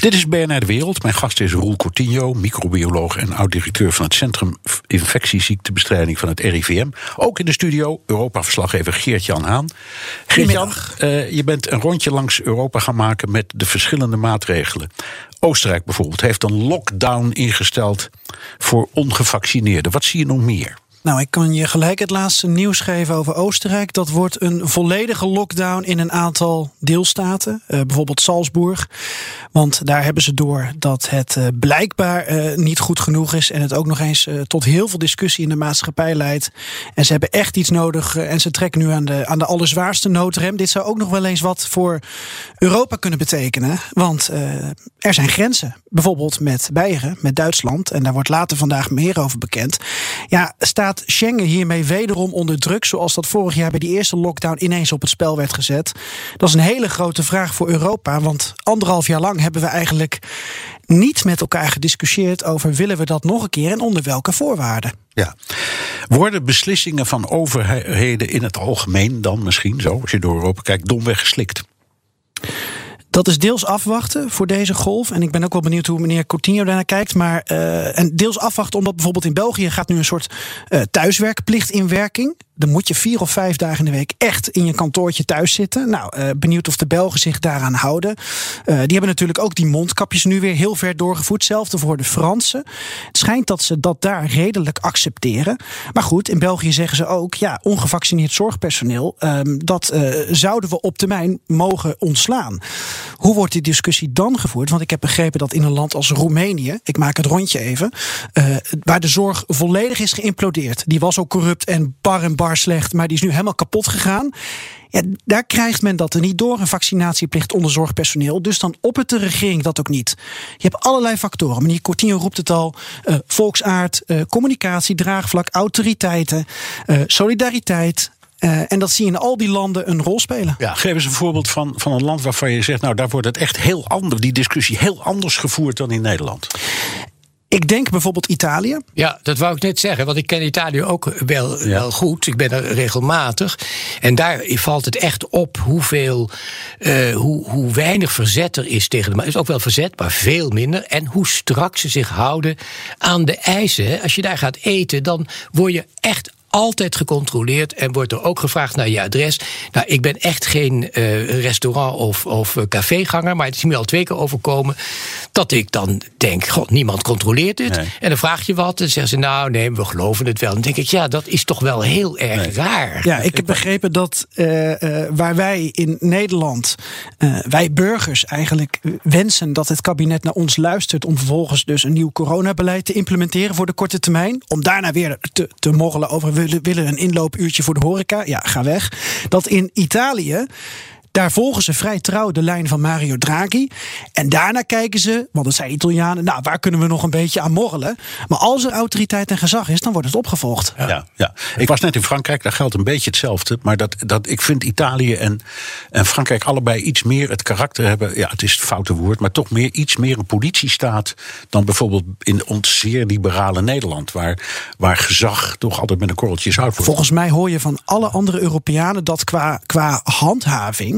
Dit is BNR De Wereld. Mijn gast is Roel Cortinho, microbioloog en oud-directeur van het Centrum Infectieziektebestrijding van het RIVM. Ook in de studio Europa-verslaggever Geert-Jan Haan. Geert-Jan, uh, je bent een rondje langs Europa gaan maken met de verschillende maatregelen. Oostenrijk bijvoorbeeld heeft een lockdown ingesteld voor ongevaccineerden. Wat zie je nog meer? Nou, ik kan je gelijk het laatste nieuws geven over Oostenrijk. Dat wordt een volledige lockdown in een aantal deelstaten, uh, bijvoorbeeld Salzburg. Want daar hebben ze door dat het uh, blijkbaar uh, niet goed genoeg is en het ook nog eens tot heel veel discussie in de maatschappij leidt. En ze hebben echt iets nodig en ze trekken nu aan de, aan de allerzwaarste noodrem. Dit zou ook nog wel eens wat voor Europa kunnen betekenen, want er zijn grenzen. Bijvoorbeeld met Beieren, met Duitsland. En daar wordt later vandaag meer over bekend. Ja, staat Schengen hiermee wederom onder druk, zoals dat vorig jaar bij die eerste lockdown ineens op het spel werd gezet? Dat is een hele grote vraag voor Europa, want anderhalf jaar lang hebben we eigenlijk niet met elkaar gediscussieerd over willen we dat nog een keer en onder welke voorwaarden. Ja. Worden beslissingen van overheden in het algemeen dan misschien zo, als je door Europa kijkt, domweg geslikt? Dat is deels afwachten voor deze golf. En ik ben ook wel benieuwd hoe meneer Coutinho daarnaar kijkt. Maar, uh, en deels afwachten omdat bijvoorbeeld in België gaat nu een soort uh, thuiswerkplicht in werking dan moet je vier of vijf dagen in de week echt in je kantoortje thuis zitten. Nou, uh, benieuwd of de Belgen zich daaraan houden. Die hebben natuurlijk ook die mondkapjes nu weer heel ver doorgevoerd. Hetzelfde voor de Fransen. Het schijnt dat ze dat daar redelijk accepteren. Maar goed, in België zeggen ze ook: ja, ongevaccineerd zorgpersoneel, um, dat zouden we op termijn mogen ontslaan. Hoe wordt die discussie dan gevoerd? Want ik heb begrepen dat in een land als Roemenië, ik maak het rondje even, waar de zorg volledig is geïmplodeerd. Die was ook corrupt en bar en bar slecht, maar die is nu helemaal kapot gegaan. Ja, daar krijgt men dat er niet door, een vaccinatieplicht onder zorgpersoneel. Dus dan op het de regering dat ook niet. Je hebt allerlei factoren. Meneer Cortino roept het al. Uh, volksaard, uh, communicatie, draagvlak, autoriteiten, solidariteit. Uh, en dat zie je in al die landen een rol spelen. Ja, geef eens een voorbeeld van, van een land waarvan je zegt, nou daar wordt het echt heel anders, die discussie heel anders gevoerd dan in Nederland. Ik denk bijvoorbeeld Italië. Ja, dat wou ik net zeggen, want ik ken Italië ook wel, ja. wel goed. Ik ben er regelmatig. En daar valt het echt op hoeveel, uh, hoe, hoe weinig verzet er is tegen de. Maar is ook wel verzet, maar veel minder. En hoe strak ze zich houden aan de eisen. Als je daar gaat eten, dan word je echt altijd gecontroleerd en wordt er ook gevraagd naar je adres. Nou, ik ben echt geen uh, restaurant- of, of caféganger, maar het is me al twee keer overkomen dat ik dan denk: God, niemand controleert dit. Nee. En dan vraag je wat en zeggen ze: Nou, nee, we geloven het wel. Dan denk ik: Ja, dat is toch wel heel erg nee. raar. Ja, ik heb begrepen dat uh, uh, waar wij in Nederland, wij burgers eigenlijk wensen dat het kabinet naar ons luistert om vervolgens dus een nieuw coronabeleid te implementeren voor de korte termijn, om daarna weer te, te morrelen over willen een inloopuurtje voor de horeca. Ja, ga weg. Dat in Italië daar volgen ze vrij trouw de lijn van Mario Draghi. En daarna kijken ze, want dat zijn Italianen, nou, waar kunnen we nog een beetje aan morrelen? Maar als er autoriteit en gezag is, dan wordt het opgevolgd. Ja, ja. ja. Ik was net in Frankrijk, daar geldt een beetje hetzelfde. Maar dat, dat, ik vind Italië en, en Frankrijk allebei iets meer het karakter hebben. Ja, het is het foute woord, maar toch meer, iets meer een politiestaat dan bijvoorbeeld in ons zeer liberale Nederland. Waar, waar gezag toch altijd met een korreltje zout wordt. Volgens mij hoor je van alle andere Europeanen dat qua, qua handhaving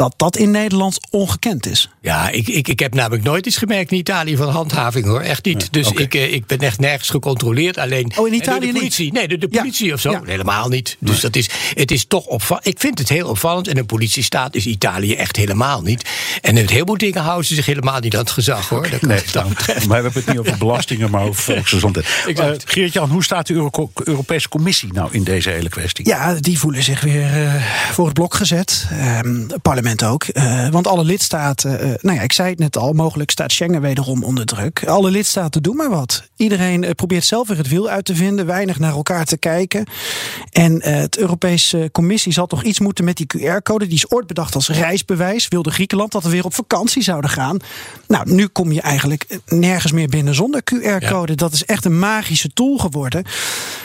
dat dat in Nederland ongekend is. Ja, ik, ik, ik heb namelijk nooit iets gemerkt in Italië van handhaving hoor. Echt niet. Dus okay. ik, ik ben echt nergens gecontroleerd. Alleen. Oh, in Italië de politie. niet? Nee, de, de politie ja. of zo. Ja. Helemaal niet. Dus nee. dat is, het is toch opvallend. Ik vind het heel opvallend. En een politiestaat is Italië echt helemaal niet. En in heel veel dingen houden ze zich helemaal niet aan het gezag hoor. Okay. Nee, dan, maar we hebben het niet over belastingen, maar over volksgezondheid. Uh, Geert-Jan, hoe staat de Euro Europese Commissie nou in deze hele kwestie? Ja, die voelen zich weer uh, voor het blok gezet. Um, het parlement moment ook. Uh, want alle lidstaten, uh, nou ja, ik zei het net al, mogelijk staat Schengen wederom onder druk. Alle lidstaten doen maar wat. Iedereen uh, probeert zelf weer het wiel uit te vinden, weinig naar elkaar te kijken. En het Europese Commissie zal toch iets moeten met die QR-code. Die is ooit bedacht als reisbewijs. Wilde Griekenland dat we weer op vakantie zouden gaan. Nou, nu kom je eigenlijk nergens meer binnen zonder QR-code. Ja. Dat is echt een magische tool geworden.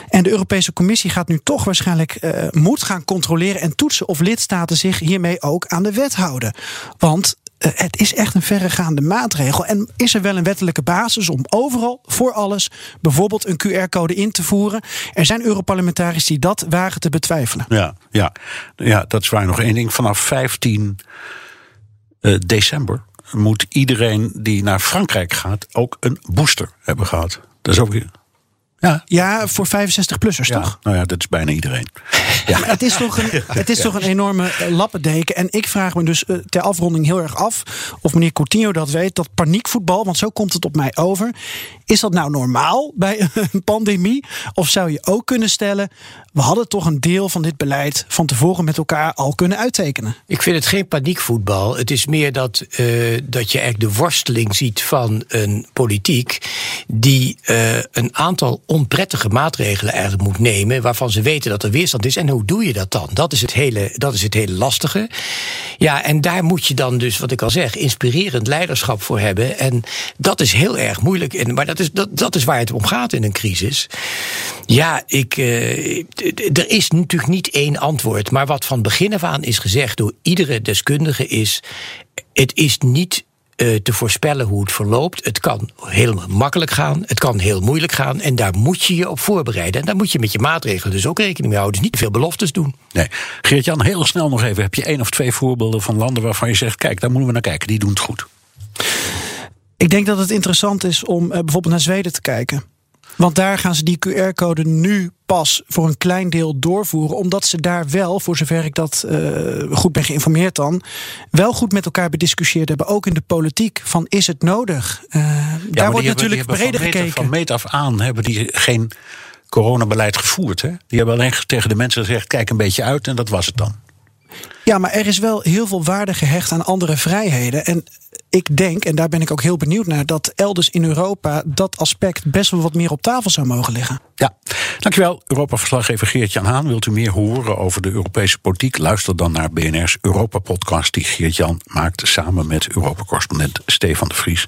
En de Europese Commissie gaat nu toch waarschijnlijk moet gaan controleren en toetsen of lidstaten zich hiermee ook aan de wet houden. Want uh, het is echt een verregaande maatregel. En is er wel een wettelijke basis om overal, voor alles, bijvoorbeeld een QR-code in te voeren? Er zijn Europarlementariërs die dat wagen te betwijfelen. Ja, ja, ja dat is waar. Nog één ding. Vanaf 15 uh, december moet iedereen die naar Frankrijk gaat ook een booster hebben gehad. Dat is ook ja, ja voor 65-plussers, ja, toch? Nou ja, dat is bijna iedereen. Ja. het is toch een, het is toch een enorme eh, lappendeken. En ik vraag me dus uh, ter afronding heel erg af of meneer Coutinho dat weet. Dat paniekvoetbal, want zo komt het op mij over. Is dat nou normaal bij een pandemie? Of zou je ook kunnen stellen, we hadden toch een deel van dit beleid van tevoren met elkaar al kunnen uittekenen? Ik vind het geen paniekvoetbal. Het is meer dat, uh, dat je eigenlijk de worsteling ziet van een politiek die uh, een aantal onprettige maatregelen eigenlijk moet nemen, waarvan ze weten dat er weerstand is. En hoe doe je dat dan? Dat is het hele, dat is het hele lastige. Ja, en daar moet je dan dus, wat ik al zeg, inspirerend leiderschap voor hebben. En dat is heel erg moeilijk. En, maar dat is, dat, dat is waar het om gaat in een crisis. Ja, ik, uh, er is natuurlijk niet één antwoord. Maar wat van begin af aan is gezegd door iedere deskundige is. Het is niet uh, te voorspellen hoe het verloopt. Het kan heel makkelijk gaan, het kan heel moeilijk gaan. En daar moet je je op voorbereiden. En daar moet je met je maatregelen dus ook rekening mee houden. Dus niet veel beloftes doen. Nee. Geert-Jan, heel snel nog even. Heb je één of twee voorbeelden van landen waarvan je zegt: kijk, daar moeten we naar kijken, die doen het goed? Ik denk dat het interessant is om uh, bijvoorbeeld naar Zweden te kijken. Want daar gaan ze die QR-code nu pas voor een klein deel doorvoeren. Omdat ze daar wel, voor zover ik dat uh, goed ben geïnformeerd dan, wel goed met elkaar bediscussieerd hebben. Ook in de politiek. Van is het nodig? Uh, ja, daar wordt natuurlijk breder van gekeken. Van meet af aan hebben die geen coronabeleid gevoerd. Hè? Die hebben alleen tegen de mensen gezegd: kijk een beetje uit en dat was het dan. Ja, maar er is wel heel veel waarde gehecht aan andere vrijheden. En ik denk, en daar ben ik ook heel benieuwd naar, dat elders in Europa dat aspect best wel wat meer op tafel zou mogen liggen. Ja, dankjewel. Europa-verslaggever Geert-Jan Haan. Wilt u meer horen over de Europese politiek? Luister dan naar BNR's Europa-podcast die Geert-Jan maakt samen met Europa-correspondent Stefan de Vries.